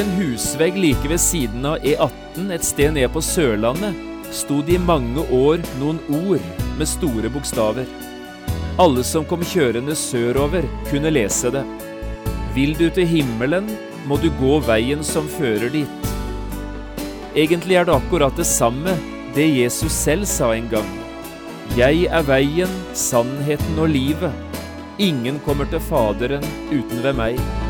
En husvegg like ved siden av E18 et sted nede på Sørlandet sto det i mange år noen ord med store bokstaver. Alle som kom kjørende sørover, kunne lese det. Vil du til himmelen, må du gå veien som fører dit. Egentlig er det akkurat det samme det Jesus selv sa en gang. Jeg er veien, sannheten og livet. Ingen kommer til Faderen uten ved meg.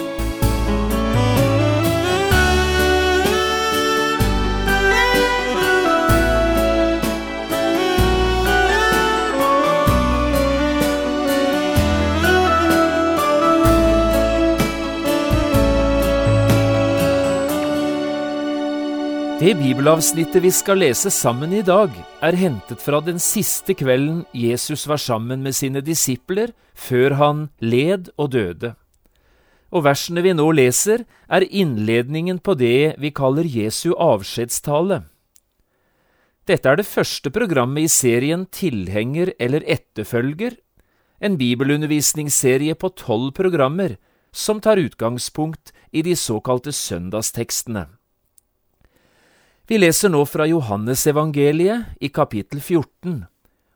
Det bibelavsnittet vi skal lese sammen i dag, er hentet fra den siste kvelden Jesus var sammen med sine disipler før han led og døde. Og versene vi nå leser, er innledningen på det vi kaller Jesu avskjedstale. Dette er det første programmet i serien Tilhenger eller etterfølger, en bibelundervisningsserie på tolv programmer som tar utgangspunkt i de såkalte søndagstekstene. Vi leser nå fra Johannesevangeliet i kapittel 14,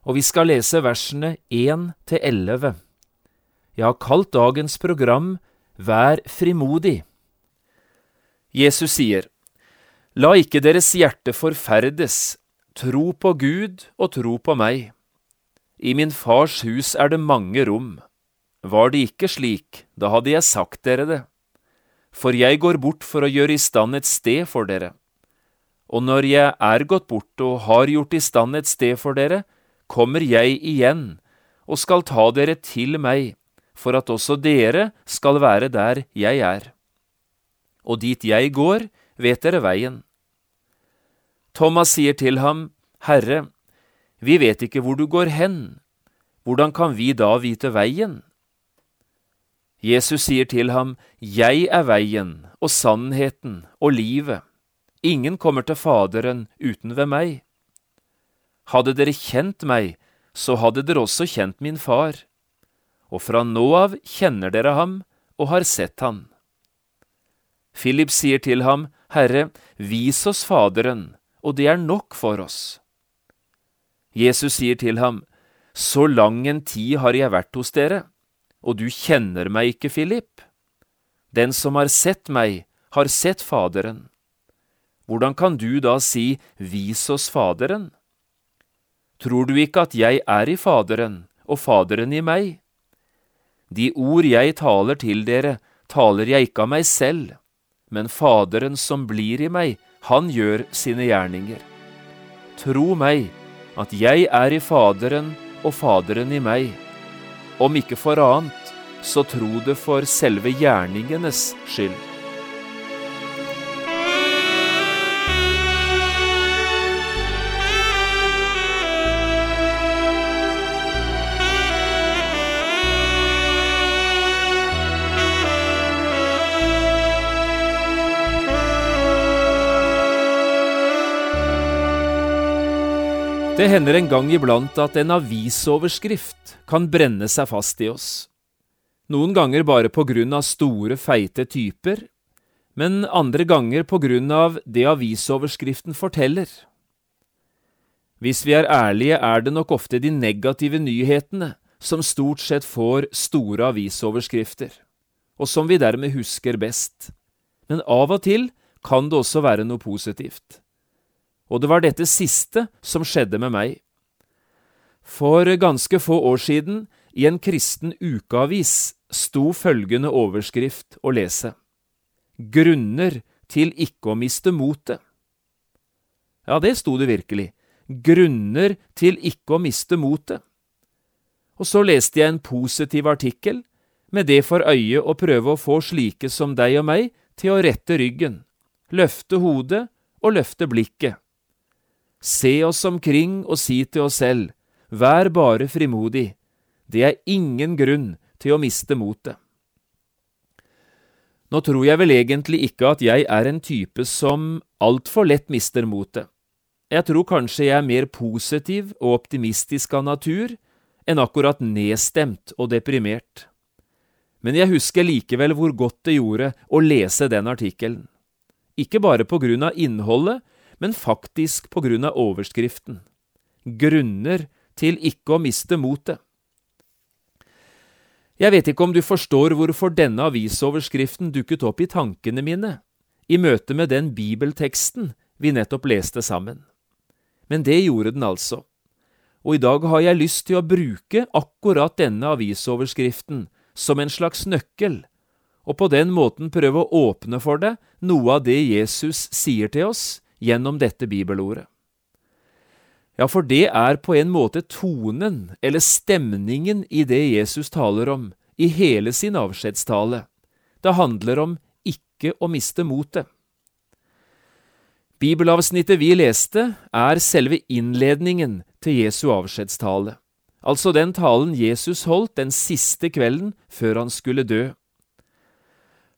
og vi skal lese versene 1 til 11. Jeg har kalt dagens program Vær frimodig. Jesus sier, La ikke deres hjerte forferdes, tro på Gud og tro på meg. I min fars hus er det mange rom. Var det ikke slik, da hadde jeg sagt dere det. For jeg går bort for å gjøre i stand et sted for dere. Og når jeg er gått bort og har gjort i stand et sted for dere, kommer jeg igjen og skal ta dere til meg, for at også dere skal være der jeg er. Og dit jeg går, vet dere veien. Thomas sier til ham, Herre, vi vet ikke hvor du går hen, hvordan kan vi da vite veien? Jesus sier til ham, Jeg er veien og sannheten og livet. Ingen kommer til Faderen uten ved meg. Hadde dere kjent meg, så hadde dere også kjent min far. Og fra nå av kjenner dere ham og har sett han. Philip sier til ham, Herre, vis oss Faderen, og det er nok for oss. Jesus sier til ham, Så lang en tid har jeg vært hos dere, og du kjenner meg ikke, Philip. Den som har sett meg, har sett Faderen. Hvordan kan du da si Vis oss Faderen? Tror du ikke at jeg er i Faderen, og Faderen i meg? De ord jeg taler til dere, taler jeg ikke av meg selv, men Faderen som blir i meg, han gjør sine gjerninger. Tro meg, at jeg er i Faderen og Faderen i meg. Om ikke for annet, så tro det for selve gjerningenes skyld. Det hender en gang iblant at en avisoverskrift kan brenne seg fast i oss. Noen ganger bare på grunn av store, feite typer, men andre ganger på grunn av det avisoverskriften forteller. Hvis vi er ærlige, er det nok ofte de negative nyhetene som stort sett får store avisoverskrifter, og som vi dermed husker best. Men av og til kan det også være noe positivt. Og det var dette siste som skjedde med meg. For ganske få år siden, i en kristen ukeavis, sto følgende overskrift å lese. Grunner til ikke å miste motet. Ja, det sto det virkelig. Grunner til ikke å miste motet. Og så leste jeg en positiv artikkel, med det for øye å prøve å få slike som deg og meg til å rette ryggen, løfte hodet og løfte blikket. Se oss omkring og si til oss selv, vær bare frimodig, det er ingen grunn til å miste motet. Nå tror jeg vel egentlig ikke at jeg er en type som altfor lett mister motet. Jeg tror kanskje jeg er mer positiv og optimistisk av natur enn akkurat nedstemt og deprimert. Men jeg husker likevel hvor godt det gjorde å lese den artikkelen. Ikke bare på grunn av innholdet, men faktisk på grunn av overskriften. Grunner til ikke å miste motet. Jeg vet ikke om du forstår hvorfor denne avisoverskriften dukket opp i tankene mine i møte med den bibelteksten vi nettopp leste sammen. Men det gjorde den altså, og i dag har jeg lyst til å bruke akkurat denne avisoverskriften som en slags nøkkel, og på den måten prøve å åpne for deg noe av det Jesus sier til oss gjennom dette bibelordet. Ja, for det er på en måte tonen, eller stemningen, i det Jesus taler om i hele sin avskjedstale. Det handler om ikke å miste motet. Bibelavsnittet vi leste, er selve innledningen til Jesu avskjedstale, altså den talen Jesus holdt den siste kvelden før han skulle dø.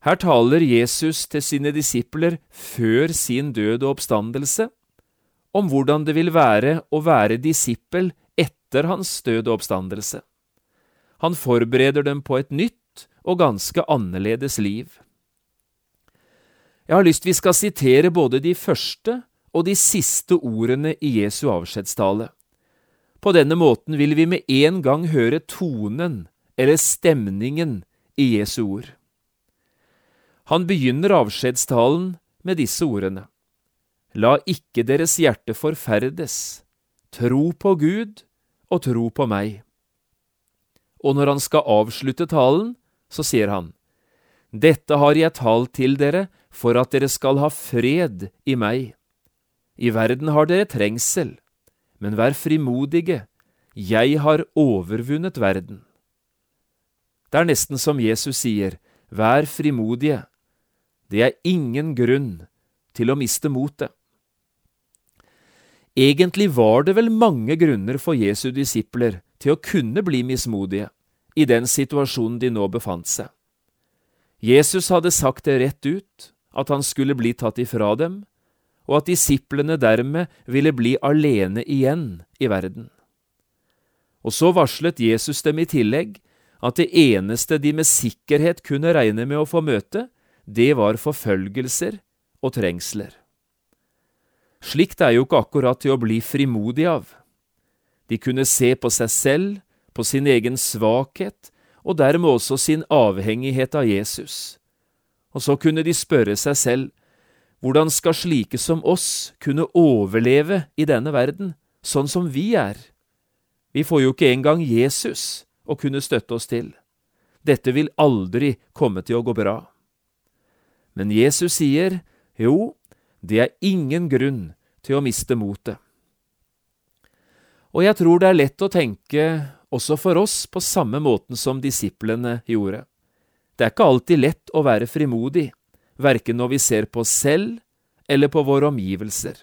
Her taler Jesus til sine disipler før sin død og oppstandelse, om hvordan det vil være å være disippel etter hans død og oppstandelse. Han forbereder dem på et nytt og ganske annerledes liv. Jeg har lyst vi skal sitere både de første og de siste ordene i Jesu avskjedstale. På denne måten vil vi med en gang høre tonen eller stemningen i Jesu ord. Han begynner avskjedstalen med disse ordene. La ikke deres hjerte forferdes. Tro på Gud og tro på meg. Og når han skal avslutte talen, så sier han, Dette har jeg talt til dere for at dere skal ha fred i meg. I verden har dere trengsel, men vær frimodige, jeg har overvunnet verden. Det er nesten som Jesus sier, vær frimodige, det er ingen grunn til å miste motet. Egentlig var det vel mange grunner for Jesu disipler til å kunne bli mismodige i den situasjonen de nå befant seg. Jesus hadde sagt det rett ut, at han skulle bli tatt ifra dem, og at disiplene dermed ville bli alene igjen i verden. Og så varslet Jesus dem i tillegg at det eneste de med sikkerhet kunne regne med å få møte, det var forfølgelser og trengsler. Slikt er jo ikke akkurat til å bli frimodig av. De kunne se på seg selv, på sin egen svakhet, og dermed også sin avhengighet av Jesus. Og så kunne de spørre seg selv, hvordan skal slike som oss kunne overleve i denne verden, sånn som vi er? Vi får jo ikke engang Jesus å kunne støtte oss til. Dette vil aldri komme til å gå bra. Men Jesus sier, jo, det er ingen grunn til å miste motet. Og jeg tror det er lett å tenke også for oss på samme måten som disiplene gjorde. Det er ikke alltid lett å være frimodig, verken når vi ser på oss selv eller på våre omgivelser.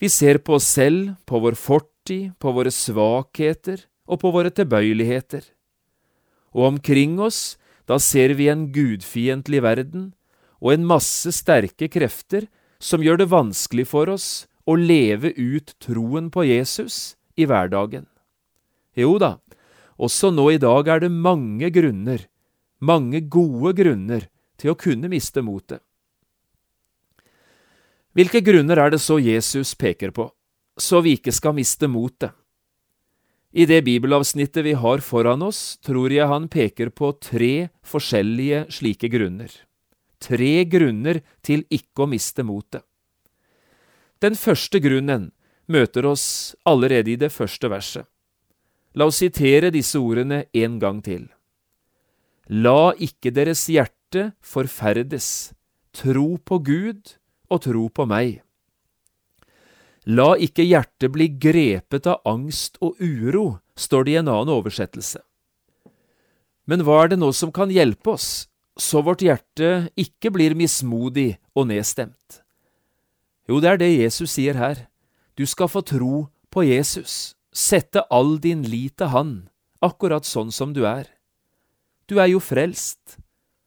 Vi ser på oss selv, på vår fortid, på våre svakheter og på våre tilbøyeligheter. Og omkring oss, da ser vi en gudfiendtlig verden og en masse sterke krefter som gjør det vanskelig for oss å leve ut troen på Jesus i hverdagen. Jo da, også nå i dag er det mange grunner, mange gode grunner, til å kunne miste motet. Hvilke grunner er det så Jesus peker på, så vi ikke skal miste motet? I det bibelavsnittet vi har foran oss, tror jeg han peker på tre forskjellige slike grunner tre grunner til ikke å miste motet. Den første grunnen møter oss allerede i det første verset. La oss sitere disse ordene en gang til. La ikke deres hjerte forferdes, tro på Gud og tro på meg. La ikke hjertet bli grepet av angst og uro, står det i en annen oversettelse. Men hva er det nå som kan hjelpe oss, så vårt hjerte ikke blir mismodig og nedstemt. Jo, det er det Jesus sier her. Du skal få tro på Jesus, sette all din lit til Han, akkurat sånn som du er. Du er jo frelst,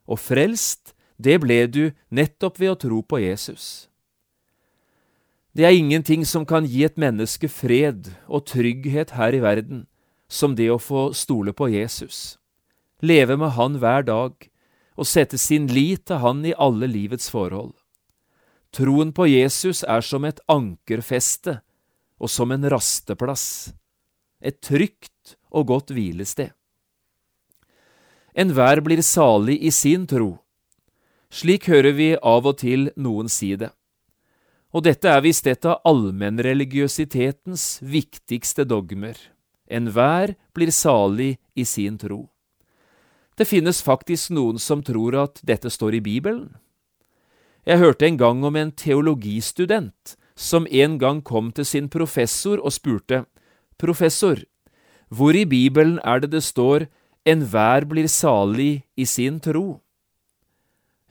og frelst, det ble du nettopp ved å tro på Jesus. Det er ingenting som kan gi et menneske fred og trygghet her i verden, som det å få stole på Jesus, leve med Han hver dag og sette sin lit til Han i alle livets forhold. Troen på Jesus er som et ankerfeste og som en rasteplass, et trygt og godt hvilested. Enhver blir salig i sin tro. Slik hører vi av og til noen si det. Og dette er visst et av allmennreligiøsitetens viktigste dogmer. Enhver blir salig i sin tro. Det finnes faktisk noen som tror at dette står i Bibelen. Jeg hørte en gang om en teologistudent som en gang kom til sin professor og spurte, Professor, hvor i Bibelen er det det står enhver blir salig i sin tro?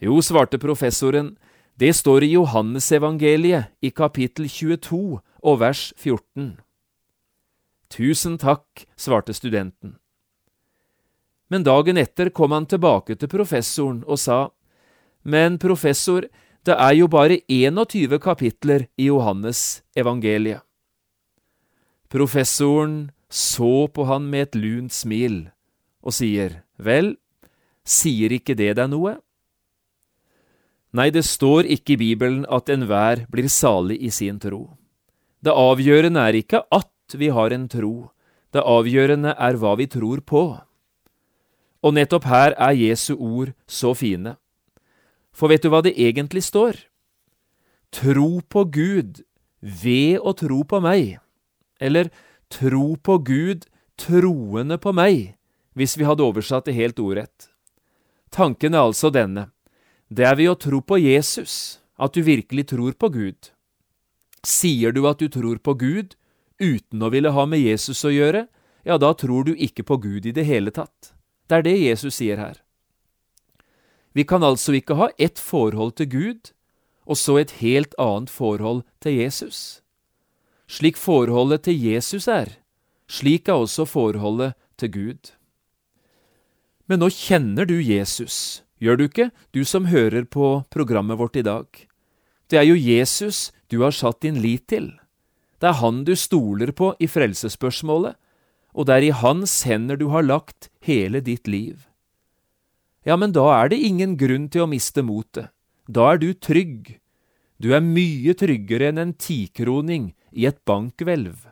Jo, svarte professoren, det står i Johannesevangeliet i kapittel 22 og vers 14. Tusen takk, svarte studenten. Men dagen etter kom han tilbake til professoren og sa, Men professor, det er jo bare 21 kapitler i Johannes evangeliet. Professoren så på han med et lunt smil og sier, Vel, sier ikke det deg noe? Nei, det står ikke i Bibelen at enhver blir salig i sin tro. Det avgjørende er ikke at vi har en tro, det avgjørende er hva vi tror på. Og nettopp her er Jesu ord så fine. For vet du hva det egentlig står? Tro på Gud ved å tro på meg, eller tro på Gud troende på meg, hvis vi hadde oversatt det helt ordrett. Tanken er altså denne. Det er ved å tro på Jesus at du virkelig tror på Gud. Sier du at du tror på Gud uten å ville ha med Jesus å gjøre, ja, da tror du ikke på Gud i det hele tatt. Det er det Jesus sier her. Vi kan altså ikke ha ett forhold til Gud og så et helt annet forhold til Jesus. Slik forholdet til Jesus er, slik er også forholdet til Gud. Men nå kjenner du Jesus, gjør du ikke, du som hører på programmet vårt i dag? Det er jo Jesus du har satt din lit til. Det er han du stoler på i frelsesspørsmålet, og det er i hans hender du har lagt hele ditt liv. Ja, men da er det ingen grunn til å miste motet. Da er du trygg. Du er mye tryggere enn en tikroning i et bankhvelv.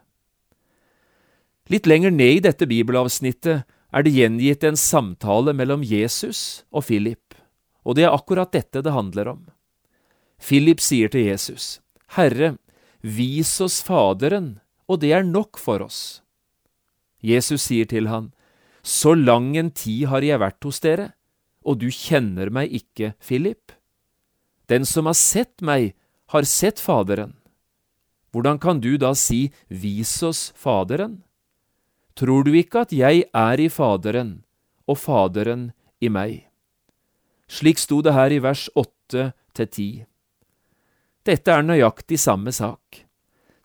Litt lenger ned i dette bibelavsnittet er det gjengitt en samtale mellom Jesus og Philip, og det er akkurat dette det handler om. Philip sier til Jesus, Herre, vis oss Faderen, og det er nok for oss. Jesus sier til han, Så lang en tid har jeg vært hos dere, og du kjenner meg ikke, Philip? Den som har sett meg, har sett Faderen. Hvordan kan du da si Vis oss Faderen? Tror du ikke at jeg er i Faderen, og Faderen i meg? Slik sto det her i vers åtte til ti. Dette er nøyaktig samme sak.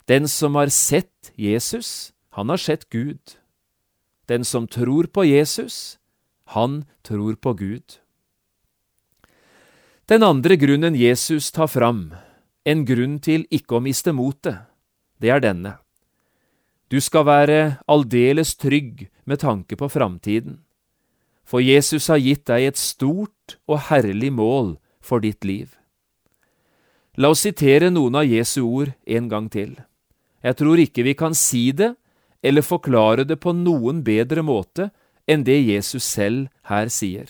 Den som har sett Jesus, han har sett Gud. Den som tror på Jesus, han tror på Gud. Den andre grunnen Jesus tar fram, en grunn til ikke å miste motet, det er denne. Du skal være aldeles trygg med tanke på framtiden, for Jesus har gitt deg et stort og herlig mål for ditt liv. La oss sitere noen av Jesu ord en gang til. Jeg tror ikke vi kan si det eller forklare det på noen bedre måte enn det Jesus selv her sier.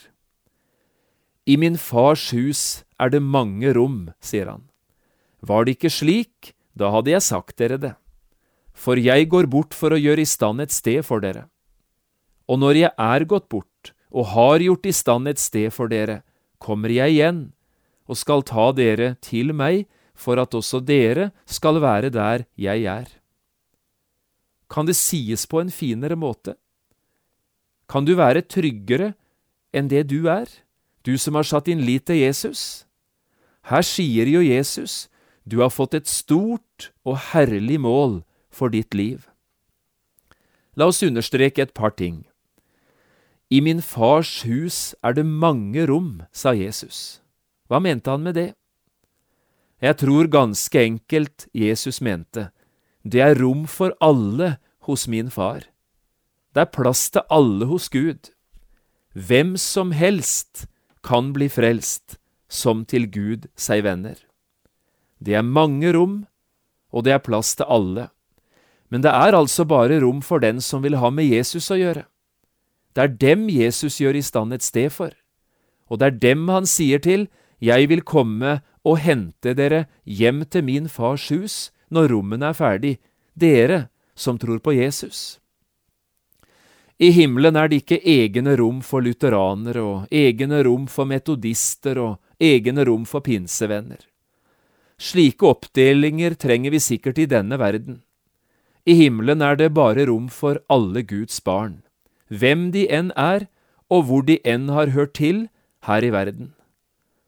I min fars hus er det mange rom, sier han. Var det ikke slik, da hadde jeg sagt dere det. For jeg går bort for å gjøre i stand et sted for dere. Og når jeg er gått bort og har gjort i stand et sted for dere, kommer jeg igjen og skal ta dere til meg for at også dere skal være der jeg er. Kan det sies på en finere måte? Kan du være tryggere enn det du er? du som har satt din lit til Jesus? Her sier jo Jesus, du har fått et stort og herlig mål for ditt liv. La oss understreke et par ting. I min fars hus er det mange rom, sa Jesus. Hva mente han med det? Jeg tror ganske enkelt Jesus mente, det er rom for alle hos min far. Det er plass til alle hos Gud. Hvem som helst kan bli frelst, som til Gud seg venner. Det er mange rom, og det er plass til alle. Men det er altså bare rom for den som vil ha med Jesus å gjøre. Det er dem Jesus gjør i stand et sted for, og det er dem han sier til, Jeg vil komme og hente dere hjem til min fars hus når rommene er ferdig, dere som tror på Jesus. I himmelen er det ikke egne rom for lutheranere og egne rom for metodister og egne rom for pinsevenner. Slike oppdelinger trenger vi sikkert i denne verden. I himmelen er det bare rom for alle Guds barn, hvem de enn er, og hvor de enn har hørt til her i verden.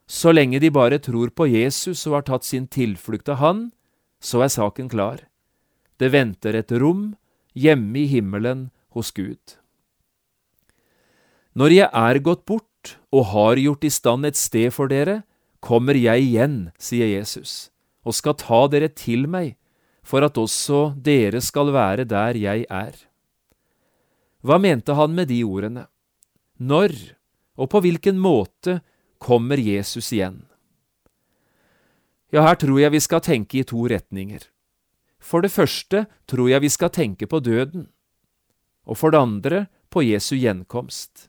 Så lenge de bare tror på Jesus og har tatt sin tilflukt av Han, så er saken klar. Det venter et rom hjemme i himmelen hos Gud. Når jeg er gått bort og har gjort i stand et sted for dere, kommer jeg igjen, sier Jesus, og skal ta dere til meg, for at også dere skal være der jeg er. Hva mente han med de ordene? Når og på hvilken måte kommer Jesus igjen? Ja, her tror jeg vi skal tenke i to retninger. For det første tror jeg vi skal tenke på døden, og for det andre på Jesu gjenkomst.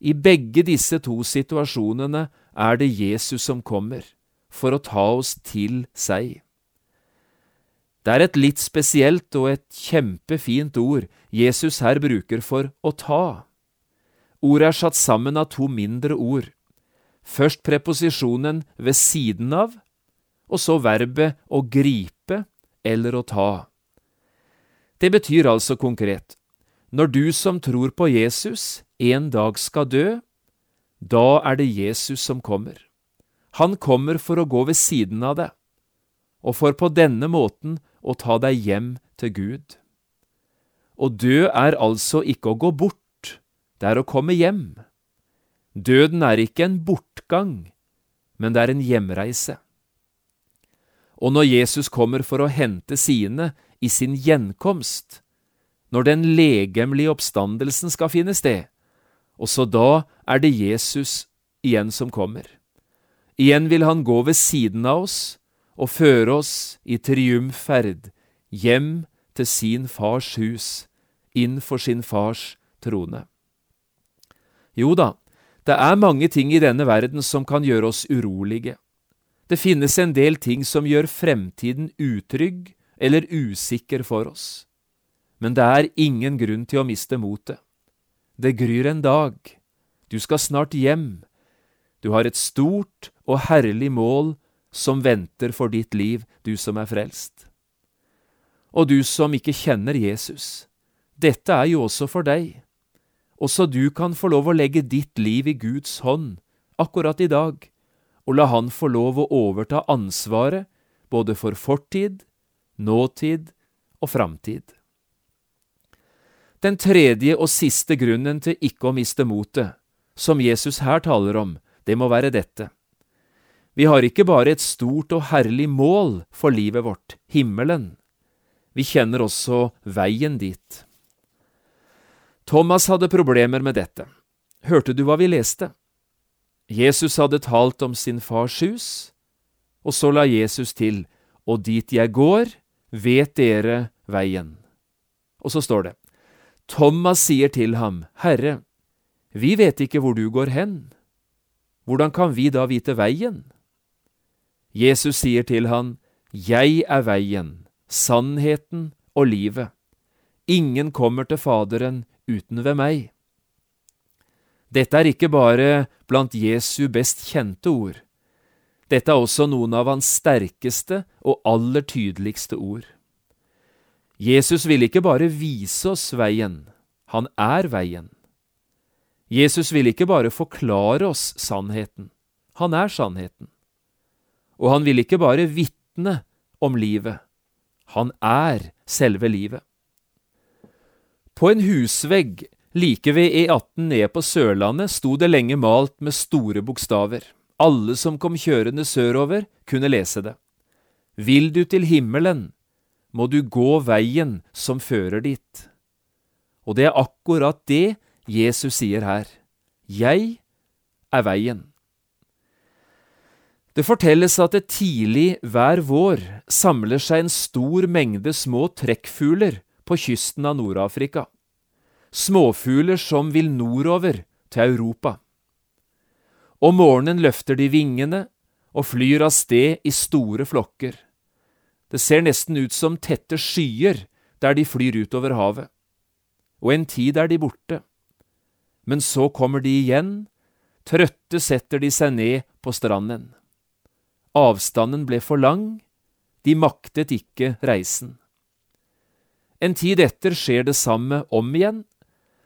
I begge disse to situasjonene er det Jesus som kommer, for å ta oss til seg. Det er et litt spesielt og et kjempefint ord Jesus her bruker for å ta. Ordet er satt sammen av to mindre ord. Først preposisjonen ved siden av, og så verbet å gripe eller å ta. Det betyr altså konkret, når du som tror på Jesus en dag skal dø, da er det Jesus som kommer. Han kommer for å gå ved siden av deg, og for på denne måten å ta deg hjem til Gud. Å dø er altså ikke å gå bort, det er å komme hjem. Døden er ikke en bortgang, men det er en hjemreise. Og når Jesus kommer for å hente sine i sin gjenkomst, når den legemlige oppstandelsen skal finne sted, også da er det Jesus igjen som kommer. Igjen vil han gå ved siden av oss og føre oss i triumfferd hjem til sin fars hus, inn for sin fars trone. Jo da, det er mange ting i denne verden som kan gjøre oss urolige. Det finnes en del ting som gjør fremtiden utrygg eller usikker for oss. Men det er ingen grunn til å miste motet. Det gryr en dag. Du skal snart hjem. Du har et stort og herlig mål som venter for ditt liv, du som er frelst. Og du som ikke kjenner Jesus, dette er jo også for deg. Også du kan få lov å legge ditt liv i Guds hånd akkurat i dag, og la Han få lov å overta ansvaret både for fortid, nåtid og framtid. Den tredje og siste grunnen til ikke å miste motet, som Jesus her taler om, det må være dette. Vi har ikke bare et stort og herlig mål for livet vårt, himmelen. Vi kjenner også veien dit. Thomas hadde problemer med dette. Hørte du hva vi leste? Jesus hadde talt om sin fars hus, og så la Jesus til, og dit jeg går, vet dere veien. Og så står det, Thomas sier til ham, Herre, vi vet ikke hvor du går hen. Hvordan kan vi da vite veien? Jesus sier til han, Jeg er veien, sannheten og livet. Ingen kommer til Faderen uten ved meg. Dette er ikke bare blant Jesu best kjente ord. Dette er også noen av hans sterkeste og aller tydeligste ord. Jesus vil ikke bare vise oss veien, han er veien. Jesus vil ikke bare forklare oss sannheten, han er sannheten. Og han vil ikke bare vitne om livet, han er selve livet. På en husvegg like ved E18 ned på Sørlandet sto det lenge malt med store bokstaver. Alle som kom kjørende sørover, kunne lese det. Vil du til himmelen, må du gå veien som fører dit. Og det er akkurat det Jesus sier her. Jeg er veien. Det fortelles at det tidlig hver vår samler seg en stor mengde små trekkfugler på kysten av Nord-Afrika. Småfugler som vil nordover, til Europa. Om morgenen løfter de vingene og flyr av sted i store flokker. Det ser nesten ut som tette skyer der de flyr utover havet. Og en tid er de borte. Men så kommer de igjen, trøtte setter de seg ned på stranden. Avstanden ble for lang, de maktet ikke reisen. En tid etter skjer det samme om igjen.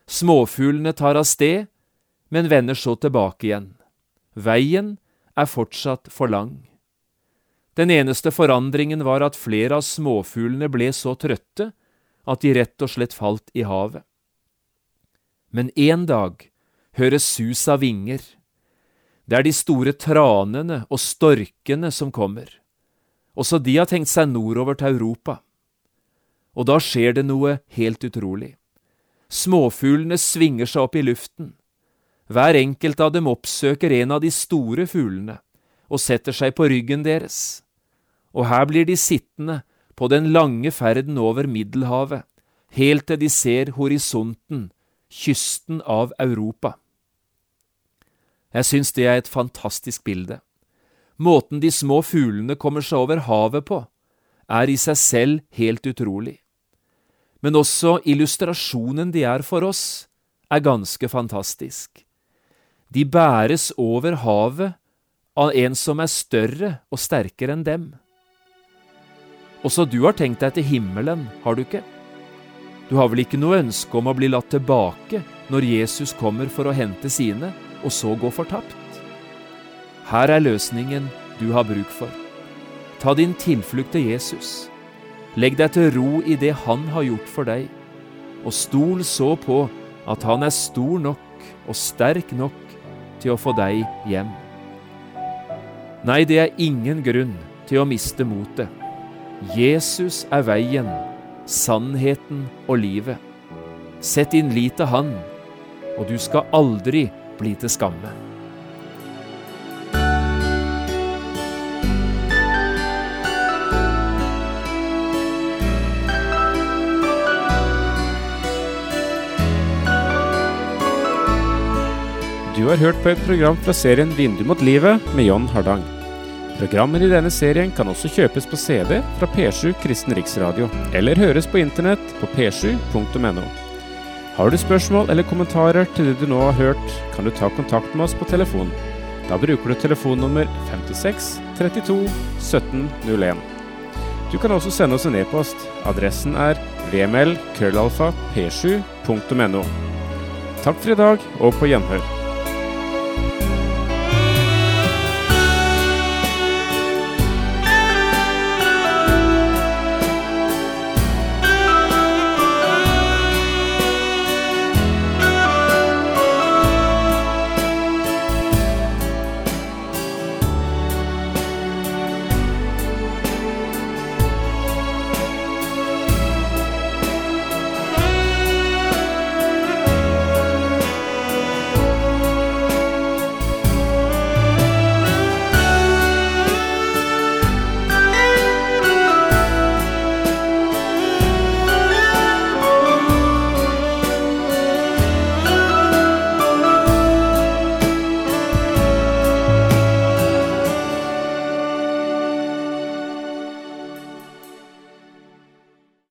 Småfuglene tar av sted, men vender så tilbake igjen. Veien er fortsatt for lang. Den eneste forandringen var at flere av småfuglene ble så trøtte at de rett og slett falt i havet. Men en dag høres sus av vinger. Det er de store tranene og storkene som kommer. Også de har tenkt seg nordover til Europa. Og da skjer det noe helt utrolig. Småfuglene svinger seg opp i luften. Hver enkelt av dem oppsøker en av de store fuglene og setter seg på ryggen deres. Og her blir de sittende på den lange ferden over Middelhavet, helt til de ser horisonten, kysten av Europa. Jeg syns det er et fantastisk bilde. Måten de små fuglene kommer seg over havet på, er i seg selv helt utrolig. Men også illustrasjonen de er for oss, er ganske fantastisk. De bæres over havet av en som er større og sterkere enn dem. Også du har tenkt deg til himmelen, har du ikke? Du har vel ikke noe ønske om å bli latt tilbake når Jesus kommer for å hente sine? Og så gå fortapt? Her er løsningen du har bruk for. Ta din tilflukt til Jesus. Legg deg til ro i det Han har gjort for deg, og stol så på at Han er stor nok og sterk nok til å få deg hjem. Nei, det er ingen grunn til å miste motet. Jesus er veien, sannheten og livet. Sett din lit til Han, og du skal aldri bli til skamme. Du har hørt på et program fra serien Vindu mot livet med John Hardang. Programmer i denne serien kan også kjøpes på CD fra P7 Kristen Riksradio, eller høres på internett på p7.no. Har du spørsmål eller kommentarer til det du nå har hørt, kan du ta kontakt med oss på telefon. Da bruker du telefonnummer 56 32 17 01. Du kan også sende oss en e-post. Adressen er vml.krøllalfa.p7.no. Takk for i dag, og på gjenhør.